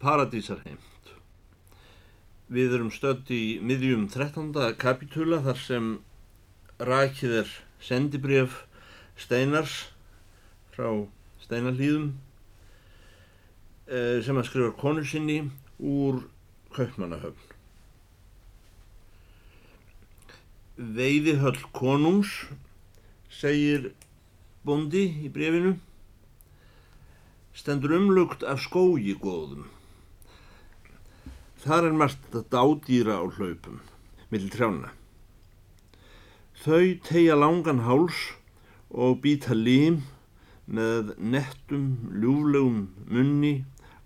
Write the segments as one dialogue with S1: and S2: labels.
S1: Paradísarheimt. Við erum stödd í miðjum 13. kapitúla þar sem rakið er sendibrjöf Steinars frá Steinarlíðum eh, sem að skrifa konu sinni úr Kaupmannahöfn. Veiðihöll konungs, segir bondi í brefinu, stendur umlugt af skógi góðum. Þar er margt að dádýra á hlaupum, mill trjána. Þau tegja langan háls og býta lím með nettum, ljúflegum munni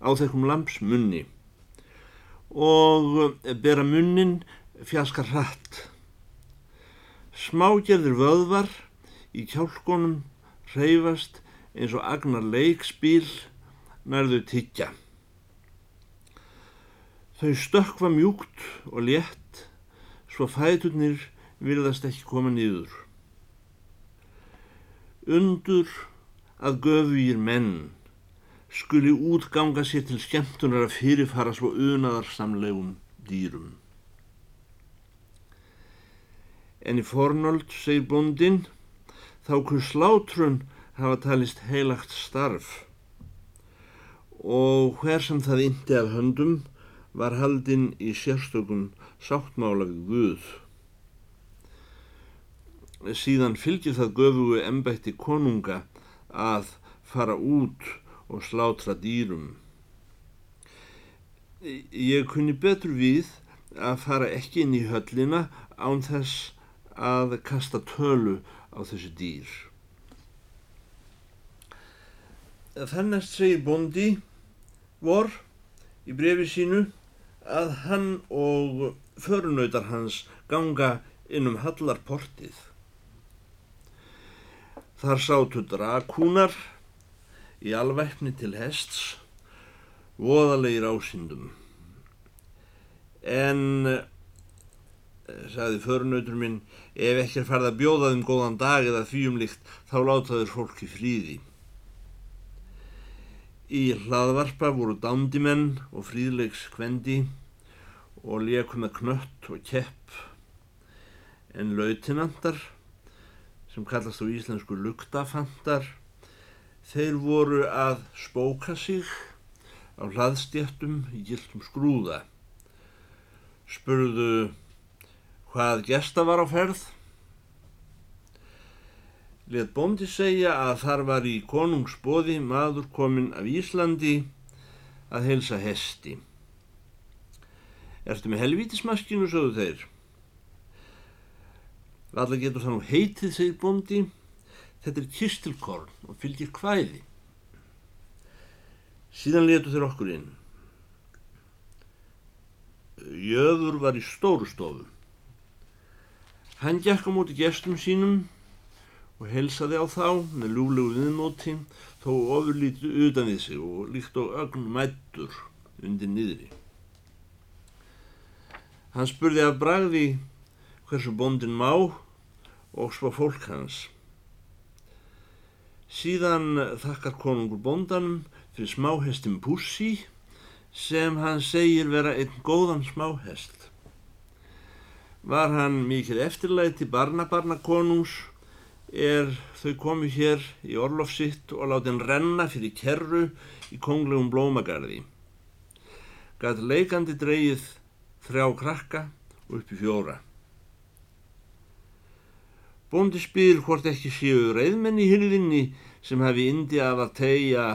S1: á þekkum lamps munni og bera munnin fjaskar hratt. Smágerðir vöðvar í kjálkonum reyfast eins og agnar leikspíl nærðu tyggja. Þau stökva mjúkt og létt svo fæturnir virðast ekki koma niður. Undur að göfugir menn skuli útganga sér til skemmtunar að fyrirfara svo unaðarsamlegum dýrum. En í fornöld, segir bondin, þá kur slátrun hafa talist heilagt starf og hver sem það indi af höndum var haldinn í sérstökun sáttmála við Guð. Síðan fylgir það göfugu embætti konunga að fara út og slátra dýrum. Ég kunni betur við að fara ekki inn í höllina án þess að kasta tölu á þessu dýr. Þannast segir bondi vor í brefi sínu að hann og förunautar hans ganga innum hallarportið. Þar sátu drakúnar í alvæfni til hests, voðalegir ásindum. En Eh, sagði förunautur minn, ef ekki er farið að bjóða þeim góðan dag eða þvíumlikt þá látaður fólki fríði. Í hlaðvarpa voru dándimenn og fríðlegs kvendi og leku með knött og kepp en lautinandar sem kallast á íslensku luktafandar þeir voru að spóka sig á hlaðstjættum í gildum skrúða spurðu hvað gesta var á ferð. Let bóndi segja að þar var í konungsbóði maður komin af Íslandi að helsa hesti. Ertu með helvítismaskinu, sögðu þeir. Alla getur það nú heitið, segir bóndi. Þetta er kistilkorn og fylgir hvæði. Síðan letu þeir okkur inn. Jöður var í stóru stofu. Hann gekk á móti gestum sínum og helsaði á þá með lúlegu viðmóti þó ofurlítið utan við sig og líkt á ögn mættur undir niðri. Hann spurði af bragði hversu bondin má og spá fólk hans. Síðan þakkar konungur bondanum fyrir smáhestin Pussi sem hann segir vera einn góðan smáhest var hann mikil eftirlæti barnabarna konungs er þau komu hér í orlofsitt og láti hann renna fyrir kerru í konglegum blómagarði. Gat leikandi dreyið þrjá krakka og upp í fjóra. Bóndi spyr hvort ekki séu reyðmenn í hylðinni sem hafi indi af að tegja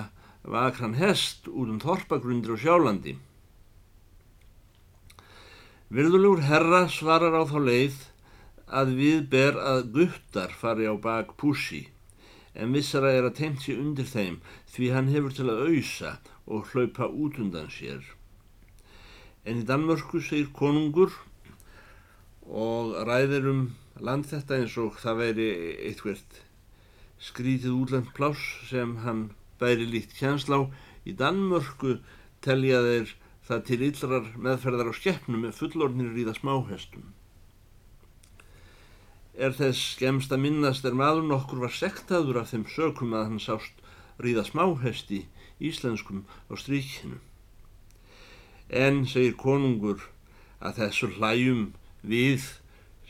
S1: vakran hest út um þorpagrundir á sjálandi. Virðulegur herra svarar á þá leið að við ber að guttar fari á bak pússi en vissara er að teimt sér undir þeim því hann hefur til að auðsa og hlaupa út undan sér. En í Danmörku segir konungur og ræðir um land þetta eins og það væri eitthvert skrítið útland pláss sem hann bæri líkt kjænslá. Í Danmörku telja þeir það til yllrar meðferðar á skeppnum með fullornir ríða smáhestum. Er þess skemst að minnast er maður nokkur var sektaður af þeim sökum að hann sást ríða smáhesti íslenskum á stríkinu. en segir konungur að þessu hlæjum við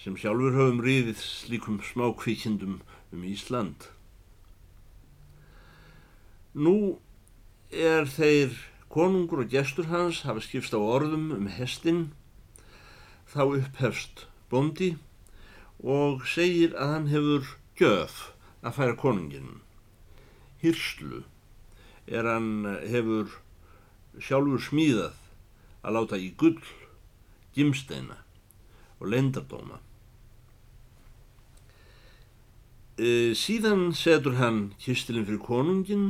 S1: sem sjálfur höfum ríðið slíkum smákvíkindum um Ísland. Nú er þeir konungur og gestur hans hafa skipst á orðum um hestin, þá upphefst bondi og segir að hann hefur gjöf að færa konungin. Hirslu er hann hefur sjálfur smíðað að láta í gull, gimsteina og lendardóma. E, síðan setur hann kistilinn fyrir konungin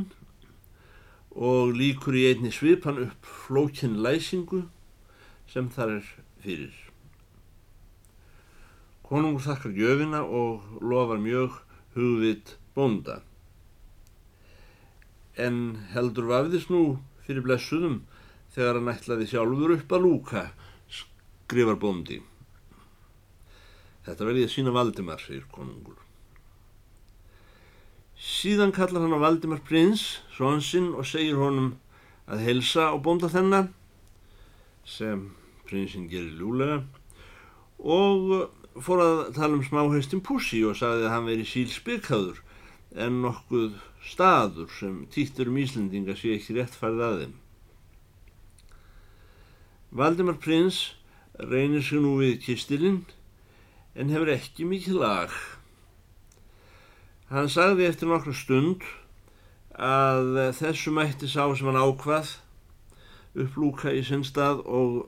S1: og líkur í einni svipan upp flókinn læsingu sem þar er fyrir. Konungur þakkar gjöfina og lofar mjög hugvit bónda en heldur vafðis nú fyrir blessuðum þegar hann ætlaði sjálfur upp að lúka, skrifar bóndi. Þetta vel ég að sína Valdimar, segir konungur. Síðan kallar hann á Valdimar prins, svonsinn, og segir honum að helsa á bónda þennan, sem prinsinn gerir ljúlega, og fór að tala um smáhaustin Pussi og sagði að hann veri síl spyrkaður en nokkuð staður sem týttur um Íslendinga sé ekki rétt farið að þeim. Valdimar prins reynir sig nú við kistilinn en hefur ekki mikið lag. Hann sagði eftir nokkru stund að þessu mætti sá sem hann ákvað upplúka í sinn stað og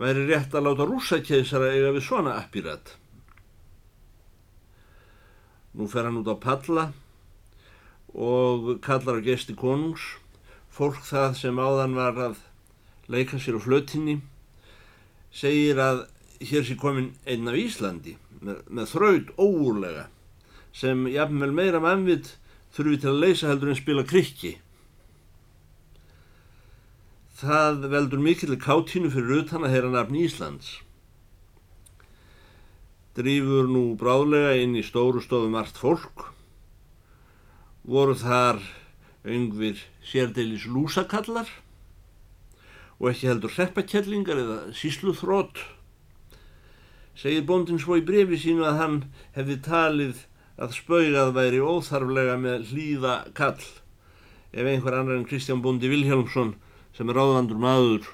S1: væri rétt að láta rúsakeisara eiga við svona appirat. Nú fer hann út á palla og kallar á gesti konungs. Fólk það sem áðan var að leika sér á flötinni segir að hér sé komin einn af Íslandi með, með þraut óúrlega sem jafnvel meira mannvitt þurfi til að leysa heldur en spila krikki. Það veldur mikill kátínu fyrir utan að heyra nafn Íslands drýfur nú bráðlega inn í stóru stofu margt fólk voru þar öngvir sérdeilis lúsakallar og ekki heldur hreppakellingar eða sísluþrótt. Segir bóndin svo í brefi sínu að hann hefði talið að spaugað væri óþarflega með hlýða kall ef einhver annar en Kristján Bóndi Vilhelmsson sem er áðvandur maður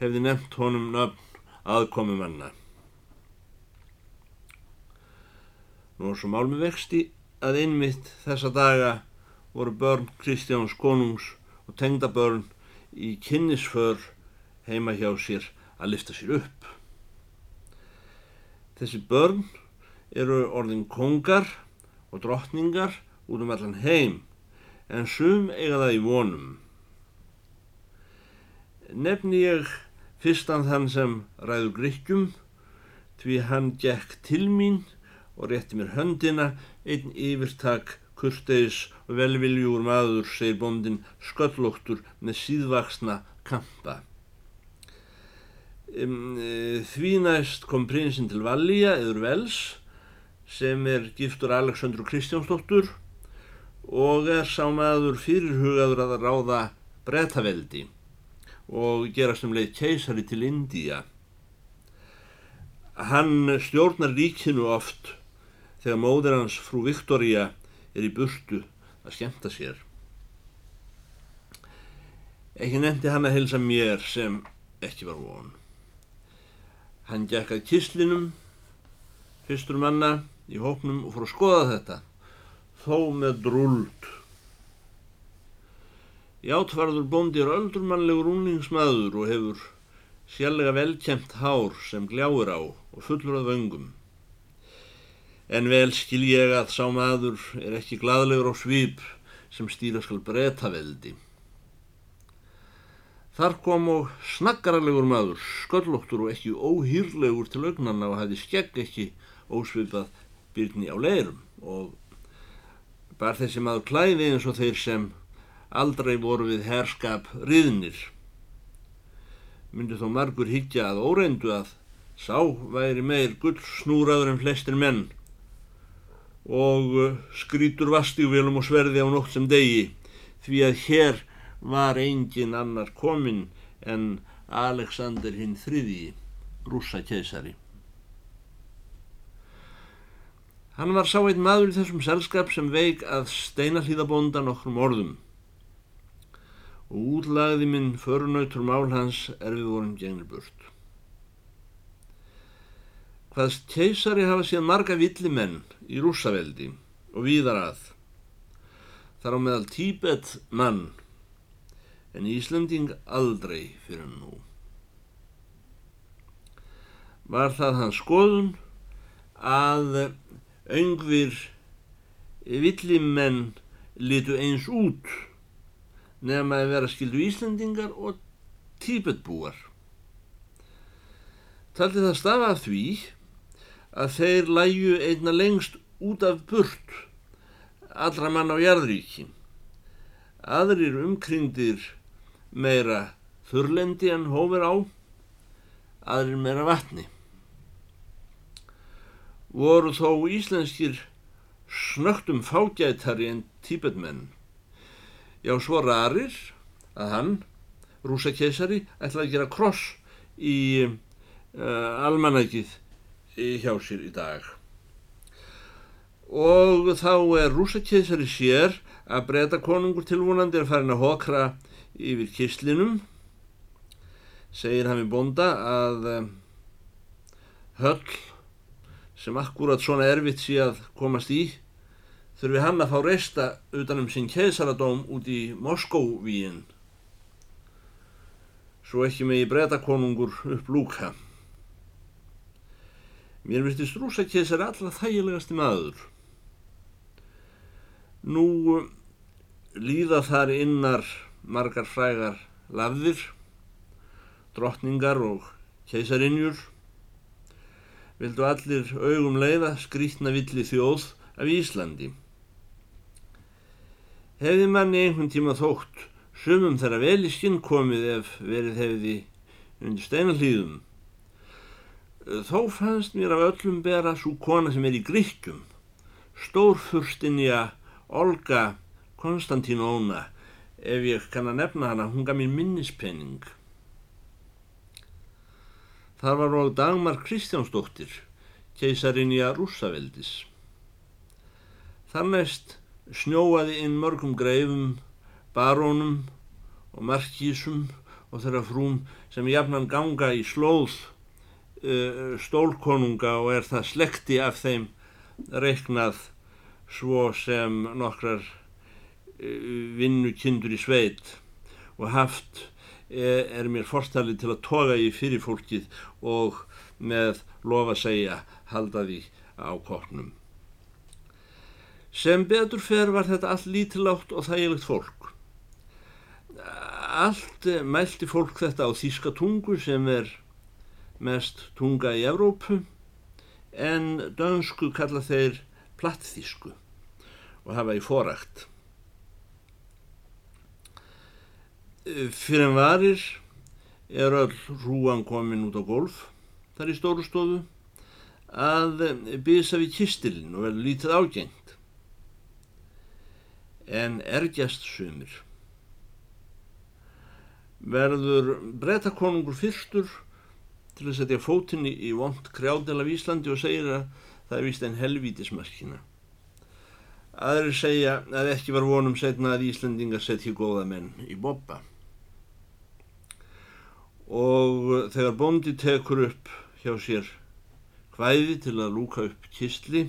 S1: hefði nefnt honum nöfn aðkomi manna. Nú er svo málmi vexti að einmitt þessa daga voru börn Kristjáns konungs og tengdabörn í kynnisför heima hjá sér að lifta sér upp. Þessi börn eru orðin kongar og drottningar út um allan heim en sum eiga það í vonum. Nefni ég fyrstan þann sem ræður gríkjum því hann gekk til mín og rétti mér höndina einn yfirtak kurteis og velviljúur maður, segir bóndin, sköllóttur með síðvaksna kampa. Um, því næst kom prinsinn til Vallia, eður Vels, sem er giftur Aleksandru Kristjánsdóttur og er sá maður fyrirhugaður að ráða breytaveldi og gera sem leið keisari til Indíja. Hann stjórnar ríkinu oft þegar móður hans frú Viktoria er í burtu að skemta sér. Ekki nefndi hann að helsa mér sem ekki var von. Hann gekk að kislinum, fyrstur manna í hóknum og fór að skoða þetta, þó með drúld. Játvarður bóndi er öldurmannlegur unningsmaður og hefur sjálflega velkjent hár sem gljáir á og fullur af vöngum en vel skil ég að sá maður er ekki gladlegur á svip sem stýra skal breyta veldi. Þar kom og snakkaralegur maður, sköllóttur og ekki óhýrlegur til augnanna og hæði skegg ekki ósvipað byrni á leirum og bar þessi maður klæði eins og þeir sem aldrei voru við herskap riðnir. Myndi þó margur higgja að óreindu að sá væri meir gull snúraður en flestir menn og uh, skrítur vastígvélum og sverði á nótt sem degi því að hér var engin annar komin en Alexander hinn þriði, rúsa keisari. Hann var sá einn maður í þessum selskap sem veik að steina hlýðabónda nokkrum orðum og útlagði minn förunautur mál hans er við vorum gengnir burt. Hvaðs keisari hafa síðan marga villimenn í rúsaveldi og víðar að. Þar á meðal Tíbet mann en Íslanding aldrei fyrir nú. Var það hans skoðun að öngvir villimenn litu eins út nefn að vera skildu Íslandingar og Tíbetbúar. Taldi það stafa af því að þeir læju einna lengst út af burt allra mann á jarðríki. Aðrir umkringdir meira þurrlendi en hófur á, aðrir meira vatni. Voru þó íslenskir snögtum fágætari en tíbetmenn. Já, svo rarir að hann, rúsakeisari, ætlaði að gera kross í uh, almanækið hjá sér í dag. Og þá er rúsakeisari sér að breyta konungur tilvonandi er farin að hokra yfir kislinum. Segir hann við bonda að um, höll sem akkurat svona erfitt sé að komast í þurfi hann að fá reista utanum sinn keisaradóm út í Moskóvíin svo ekki megi breyta konungur upp lúka. Mér virtist rúsakeisar allra þægilegasti maður. Nú líða þar innar margar frægar lafðir, drottningar og keisarinnjur. Vildu allir augum leiða skrítna villi þjóð af Íslandi. Hefði manni einhvern tíma þótt sumum þeirra vel í skinn komið ef verið hefði undir steinallíðum Þó fannst mér af öllum bera svo kona sem er í Gríkjum, stórfurstinja Olga Konstantínóna, ef ég kann að nefna hana, hún gaf mér minnispenning. Þar var og Dagmar Kristjánsdóttir, keisarinja rúsaveldis. Þar næst snjóaði inn mörgum greifum, barónum og markísum og þeirra frúm sem jafnan ganga í slóð stólkonunga og er það slekti af þeim reiknað svo sem nokkrar uh, vinnukindur í sveit og haft er, er mér forstallið til að toga í fyrir fólkið og með lofa segja halda því á kopnum. Sem betur fer var þetta allt lítilátt og þægilegt fólk. Allt mælti fólk þetta á þíska tungu sem er mest tunga í Evrópu en dönsku kalla þeir plattþísku og hafa í forakt. Fyrir en varir er öll rúan komin út á golf þar í stóru stofu að bysa við kistilinn og verður lítið ágengt en ergjast sumir. Verður breytakonungur fyrstur til að setja fótinni í vond krjádel af Íslandi og segir að það er vist einn helvítismarkina. Aðri segja að ekki var vonum setna að Íslandingar setja góða menn í boppa. Og þegar bóndi tekur upp hjá sér hvæði til að lúka upp kistli,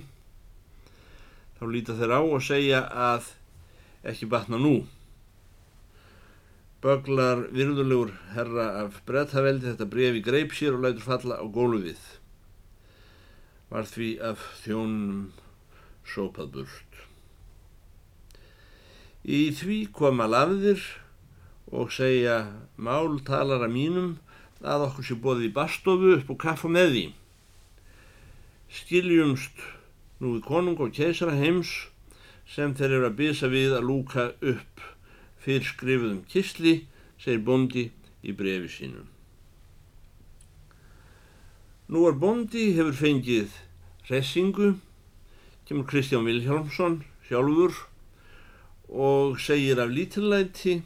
S1: þá líta þeir á og segja að ekki batna nú. Böglar virðulegur herra af brettaveldi þetta brefi greip sér og lætur falla á gólfið. Var því af þjónum sópað burt. Í því koma lafðir og segja mál talara mínum að okkur sé bóðið í bastofu upp og kaffa með því. Skiljumst nú við konung og keisara heims sem þeir eru að bysa við að lúka upp fyrir skrifuðum kistli, segir Bondi í brefi sínum. Nú er Bondi hefur fengið ressingu, kemur Kristján Vilhjálmsson sjálfur og segir af lítillæti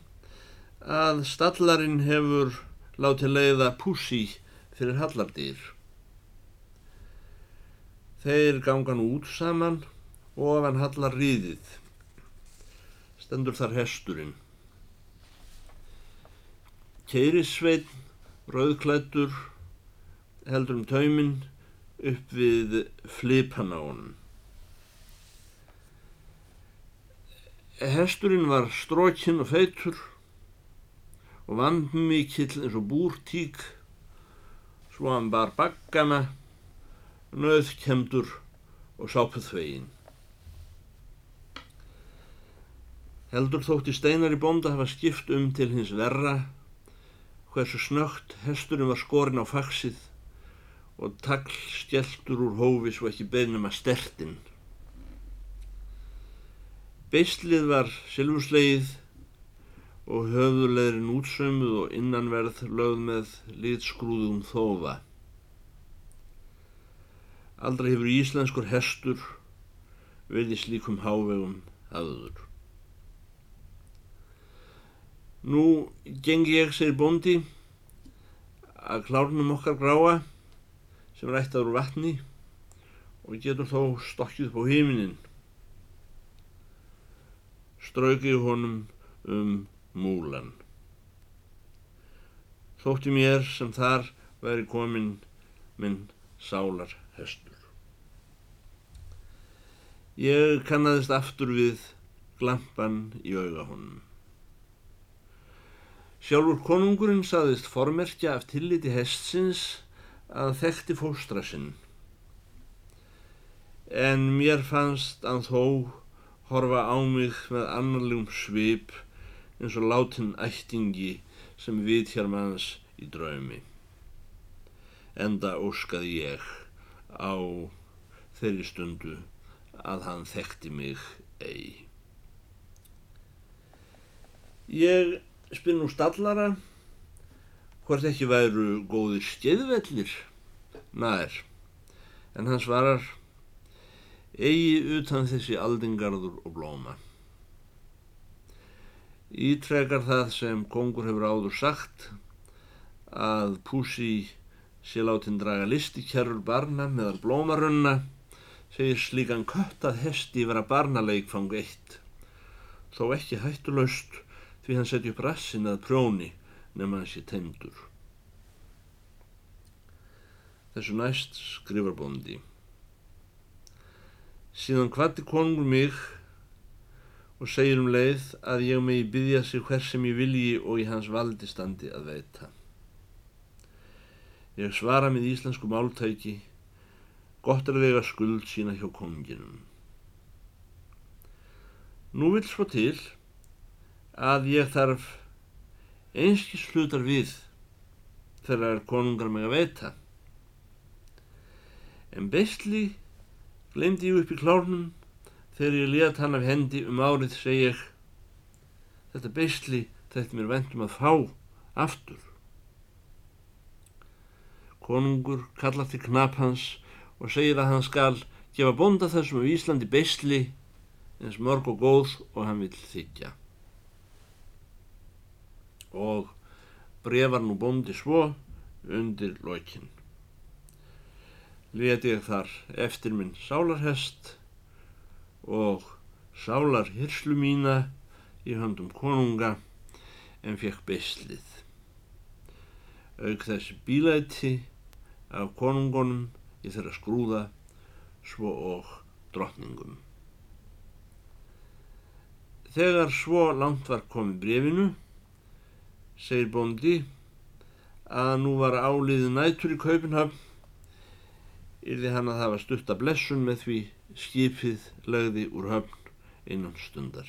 S1: að stallarinn hefur láti leiða Pussi fyrir hallardýr. Þeir ganga nú út saman og hann hallar ríðið. Stendur þar hesturinn. Keirisveitn, rauðklættur, heldur um tauminn upp við flipan á honum. Hesturinn var strókinn og feitur og vandmikill eins og búrtík svo hann bar baggana nöðkemdur og sápuð þvegin. Heldur þótti Steinar í bónda hafa skipt um til hins verra hversu snögt hesturinn var skorinn á faksið og tagl skelltur úr hófi svo ekki beinum að stertinn. Beislið var silfursleið og höfðulegrin útsömuð og innanverð lögð með litskrúðum þófa. Aldrei hefur íslenskur hestur verið slíkum hávegum aður. Nú gengi ég, segir bóndi, að klárnum okkar gráa sem rættaður úr vatni og getur þó stokkið upp á heiminin strauki honum um múlan. Þótti mér sem þar væri komin minn sálar hestur. Ég kannaðist aftur við glampan í auga honum. Sjálfur konungurinn saðist formerkja af tilliti hestsins að þekkti fóstra sinn. En mér fannst að þó horfa á mig með annarlegum svip eins og látin ættingi sem við hér manns í draumi. Enda óskaði ég á þeirri stundu að hann þekkti mig eigi. Ég spinn nú stallara hvort ekki væru góðir skeiðvellir nær en hann svarar eigi utan þessi aldingarður og blóma. Ítrekar það sem kongur hefur áður sagt að Pusi sé látin draga listi kjærur barna meðal blómarunna segir slíkan kött að hesti vera barnaleikfang eitt þó ekki hættulaust því hann setja upp rassin að prjóni nema hans sé teimdur. Þessu næst skrifar bóndi Síðan hvati konungur mig og segir um leið að ég megi byggja sig hver sem ég vilji og í hans valdi standi að veita. Ég svara með íslensku máltæki, gott er að vega skuld sína hjá konunginum. Nú vil svo til að ég þarf einskis hlutar við þegar konungar meg að veita. En bestli glemdi ég upp í klárnum þegar ég let hann af hendi um árið segi ég þetta beisli þetta mér vendum að fá aftur konungur kallar til knap hans og segir að hann skal gefa bonda þessum af Íslandi beisli eins mörg og góð og hann vil þykja og brefar nú bondi svo undir lokinn leti ég þar eftir minn sálarhest og sálar hirslu mína í höndum konunga en fekk beislið. Auk þessi bílæti af konungunum í þeirra skrúða svo og drottningum. Þegar svo langt var komið brefinu, segir bóndi að nú var áliðið nætur í Kaupenhafn yrði hann að hafa stutta blessun með því skipið lagði úr höfn einan stundar.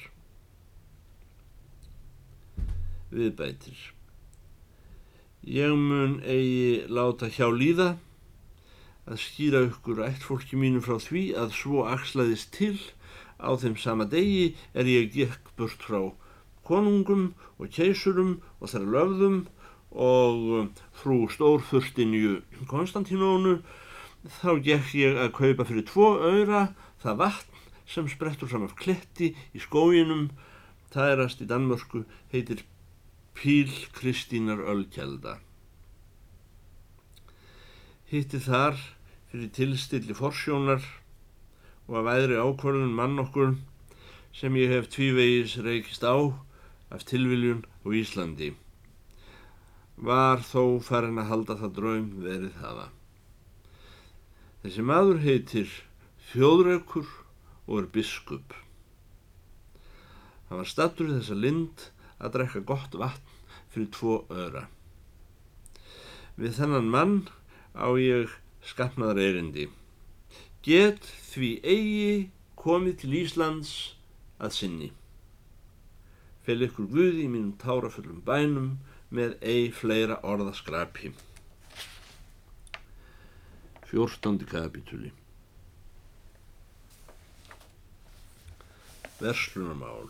S1: Viðbætir. Ég mun eigi láta hjá líða að skýra ykkur ættfólki mínu frá því að svo axlaðist til á þeim sama degi er ég gekk burt frá konungum og keisurum og þær löfðum og frú stórfustinju Konstantínónu þá gekk ég að kaupa fyrir tvo öyra það vatn sem sprettur fram af kletti í skóginum. Það erast í Danmörku heitir Píl Kristínar Ölkelda. Hitti þar fyrir tilstilli forsjónar og að væðri ákvörðun mann okkur sem ég hef tvívegis reykist á af tilviljun og Íslandi var þó farin að halda það draum verið hafa. Þessi maður heitir Þjóðraukur og er biskup. Hann var stattur í þessa lind að drekka gott vatn fyrir tvo öra. Við þennan mann á ég skapnaðar erindi. Get því eigi komið til Íslands að sinni. Fel ykkur Guði í mínum tárafullum bænum með ei fleira orðaskrapi. Fjórstandi kapitúli Verslunamál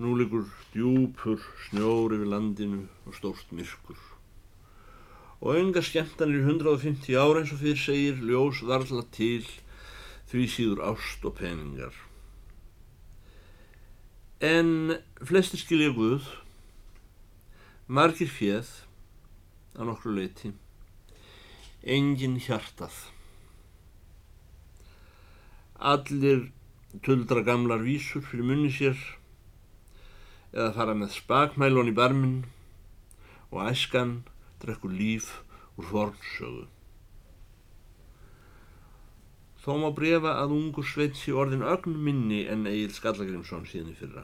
S1: Nú liggur djúpur snjór yfir landinu og stórt myrkur. Og enga skemmtanir í 150 ára eins og fyrir segir ljós varðla til því síður ást og peningar. En flestir skilja Guð, margir fjöð á nokkru leiti, engin hjartað. Allir tuldra gamlar vísur fyrir munni sér eða fara með spakmælun í barminn og æskan drekkur líf úr fornsögu. Þó má brefa að ungur sveitsi orðin ögn minni en Egil Skallagrimsson síðan í fyrra.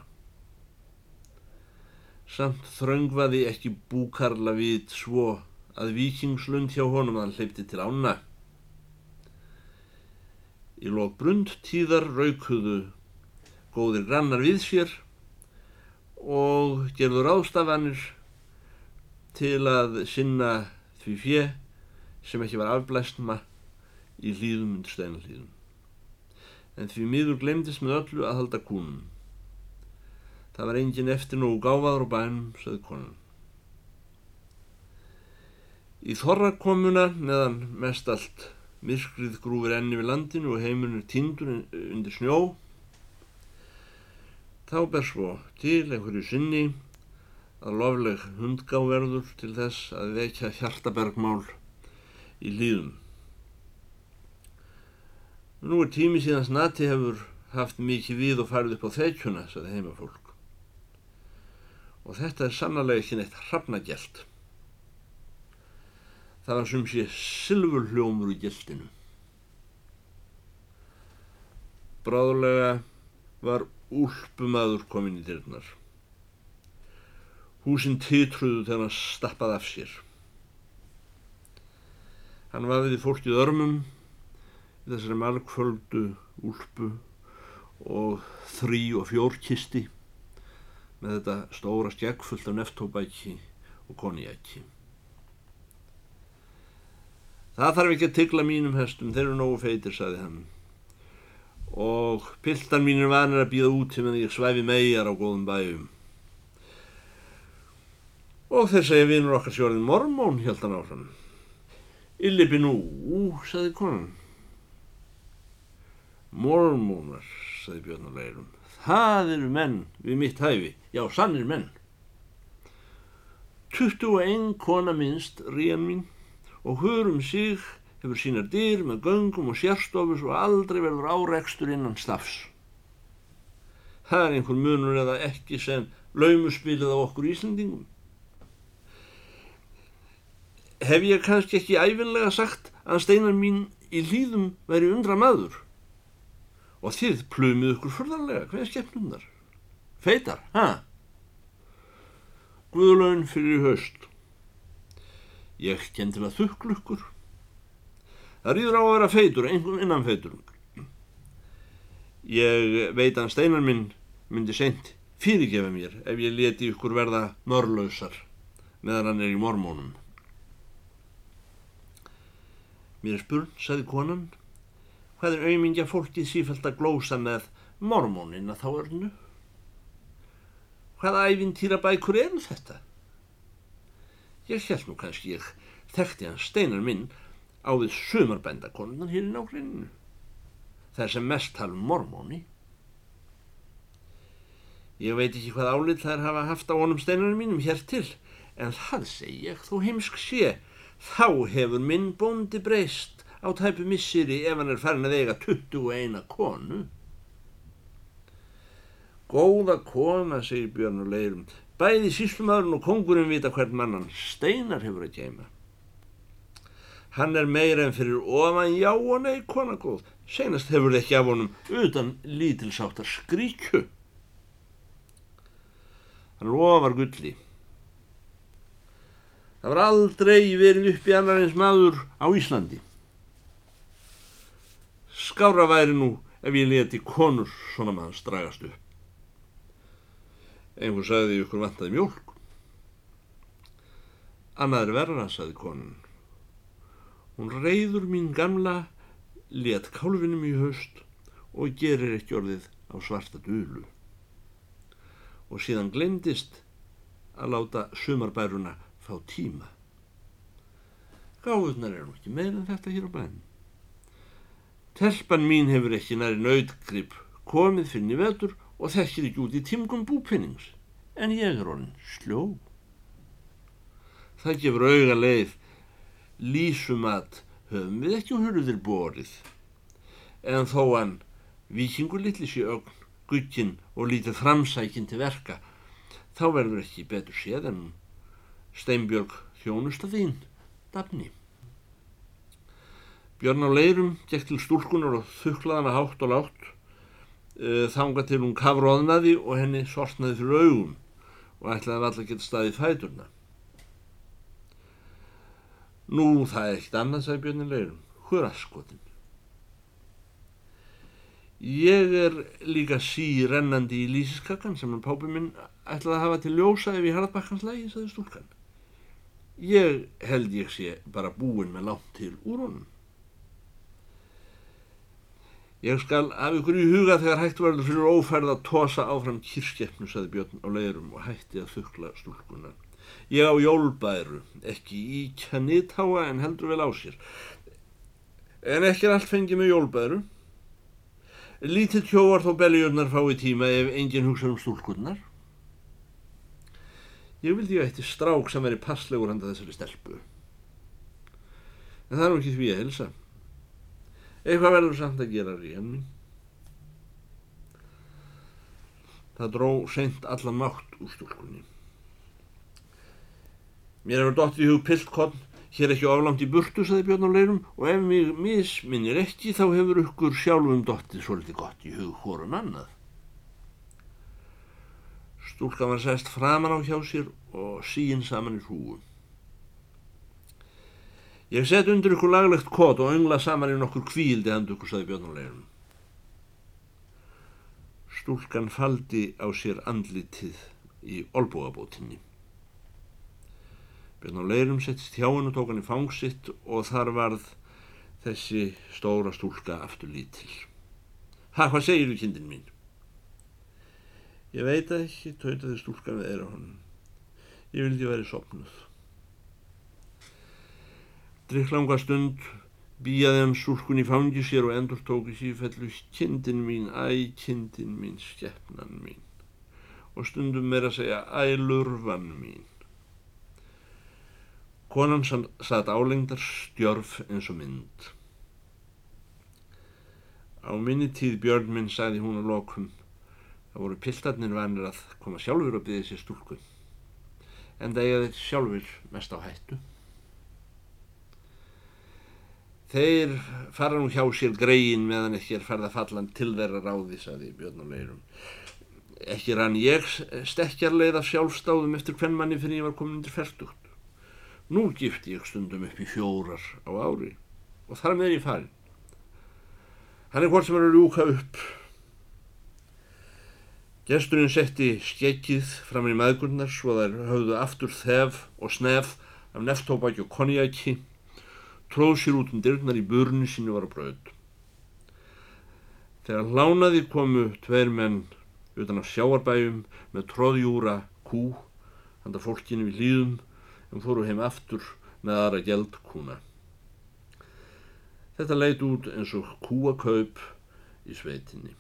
S1: Samt þröngvaði ekki búkarla við svo að vikingslund hjá honum að hann hleypti til ána. Í lók brund tíðar raukuðu góðir grannar við sér og gerður ástafanir til að sinna því fjö sem ekki var afblæstma í hlýðum undir steinallýðum. En því miður glemdist með öllu að halda kúnum. Það var engin eftir nógu gáfaður og bænum, saði konan. Í þorrakomuna meðan mest allt myrkrið grúfur enni við landinu og heimunir tindur undir snjó Þá ber svo til einhverju sinni að lofleg hundgáverður til þess að vekja hjartabergmál í líðum. Nú er tími síðan snati hefur haft mikið við og farið upp á þeikjuna, saði heimafólk. Og þetta er sannlega ekki neitt hrafnagjelt. Það var sem sé sylfur hljómur í gjeltinu. Bráðulega var úlpumadur kominn í dyrnar. Húsinn titruðu þegar hann stappaði af sér. Hann vafiði fólkið örmum þessari margföldu úlpu og þrý og fjórkisti með þetta stóra skegg fullt af neftóbæki og konjæki. Það þarf ekki að tyggla mínum hestum, þeir eru nógu feitir, saði hann og piltan mín er vanir að býða út til meðan ég svæfi megar á góðum bæjum. Og þeir segja vinnur okkar sjórið mormón, held hann áfram. Illipi nú, saði konan. Mormónar, saði Björnulegirum. Það eru menn við mitt hæfi, já, sannir menn. 21 kona minnst, ríðan mín, og hörum sig hefur sínar dyr með göngum og sérstofus og aldrei verður áreikstur innan stafs. Það er einhver munur eða ekki sem laumuspilið á okkur Íslandingum. Hef ég kannski ekki æfinlega sagt að steinar mín í hlýðum væri undra maður og þið plumið ykkur fyrðarlega, hvað er skemmnundar? Feitar, ha? Guðlaun fyrir höst. Ég kenn til að þuklu ykkur Það rýður á að vera feitur, einhvern innan feitur. Ég veit að steinar minn myndi sent fyrirgefa mér ef ég leti ykkur verða norrlausar meðan hann er í mormónum. Mér er spurn, sagði konan, hvað er auðmingja fólkið sífælt að glósa með mormónina þá örnu? Hvaða æfintýra bækur eru þetta? Ég held nú kannski ég þekkti hans steinar minn á við sumarbændakonunan hér í nákvæminu. Það er sem mest tala um mormóni. Ég veit ekki hvað álið þær hafa haft á honum steinunum mínum hér til, en það segi ég þó heimsk sé, þá hefur minn bóndi breyst á tæpu missiri ef hann er farin að eiga 21 konu. Góða kona, segir Björn og leirum, bæði síslumadurinn og kongurinn vita hvern mannan steinar hefur að kæma. Hann er meira en fyrir ofan já og nei, kona góð, senast hefur þið ekki af honum utan lítilsáttar skríkju. Hann lofar gulli. Það var aldrei verið upp í annar eins maður á Íslandi. Skára væri nú ef ég leti konur svona maður stragast upp. Einhver sagði ykkur vantaði mjölk. Annað er verra, sagði konun. Hún reyður mín gamla, let kálfinum í haust og gerir ekki orðið á svarta dulu. Og síðan glemdist að láta sumarbæruna fá tíma. Gáðunar eru ekki meira en þetta hér á bænum. Telpan mín hefur ekki næri nöytgrip komið fyrir vetur og þekkir ekki út í tímgum búpinnings, en ég er orðin sljó. Það gefur auga leið, lísumat höfum við ekki hurðir borið, en þó hann vikingur litli sé ögn, gugginn og lítið framsækinn til verka, þá verður ekki betur séð en Steinbjörg þjónusta þín, dafni. Björn á leirum gekk til stúlkunar og þuklaðana hátt og látt uh, þanga til hún kafróðnaði og henni sortnaði fyrir augum og ætlaði að alltaf geta staðið fæturna. Nú, það er ekkert annað, sagði Björn í leirum. Hver aðskotin? Ég er líka sírennandi í lísiskakkan sem hann pápi minn ætlaði að hafa til ljósa ef ég harðbakkans lægi, sagði stúlkan. Ég held ég sé bara búin með látt til úr honum. Ég skal af ykkur í huga þegar hægt verður fyrir ófærð að tosa áfram kýrskeppnu, saði Björn á leirum og hætti að þukla stúlkuna. Ég á jólbæru, ekki í kjannitáa en heldur vel á sér. En ekki er allt fengið með jólbæru. Lítið tjóar þó beljurnar fái tíma ef enginn hugsa um stúlkunnar. Ég vildi að eitt strák sem veri passlegur handa þessari stelpu. En það er ekki því að helsa. Eitthvað verður samt að gera mín. Það dró seint allan mátt úr stúlkunni. Mér hefur dótt í hug piltkonn, hér ekki oflamt í burtu, saði Björn á leirum, og ef mig misminnir ekki þá hefur ykkur sjálfum dottið svolítið gott í hug hvorum annað. Stúlkan var sest framan á hjá sér og síinn saman í hrúum. Ég set undir ykkur laglegt kót og öngla saman í nokkur kvíldi handu ykkur, saði björnuleginum. Stúlkan faldi á sér andlitið í olbúabótinni. Björnuleginum settist hjá henn og tók hann í fangsitt og þar varð þessi stóra stúlka aftur lítil. Ha, hvað segir þú, kindin mín? Ég veit ekki, tautaði stúlkan við eira honum. Ég vildi verið sopnuð. Drikklanga stund bíjaði hann súrkun í fangi sér og endur tóki sífellu kindin mín, æ, kindin mín, skeppnan mín og stundum meira að segja æ, lurvan mín. Konan satt álengdar stjörf eins og mynd. Á minni tíð björn minn sagði hún á lokum það voru piltarnir vanir að koma sjálfur og byggja sér stúlkun en það eiga þetta sjálfur mest á hættu. Þeir fara nú hjá sér greiðin meðan ekki er farða fallan til þeirra ráði, saði Björn og Leirum. Ekki rann ég stekkjarleið af sjálfstáðum eftir hvern manni fyrir ég var komin undir færtugt. Nú gifti ég stundum upp í fjórar á ári og þar með ég farin. Hann er hvort sem er að rúka upp. Gesturinn setti skekkið fram í maðgurnar svo þær höfðu aftur þef og snef af neftóbaki og konjaki tróð sér út um dyrnar í burnu sínu var að bröð. Þegar hlánaði komu tveir menn utan á sjáarbæjum með tróðjúra kú handa fólkinu við hlýðum en fóru heim aftur með aðra geldkúna. Þetta leit út eins og kúakaup í sveitinni.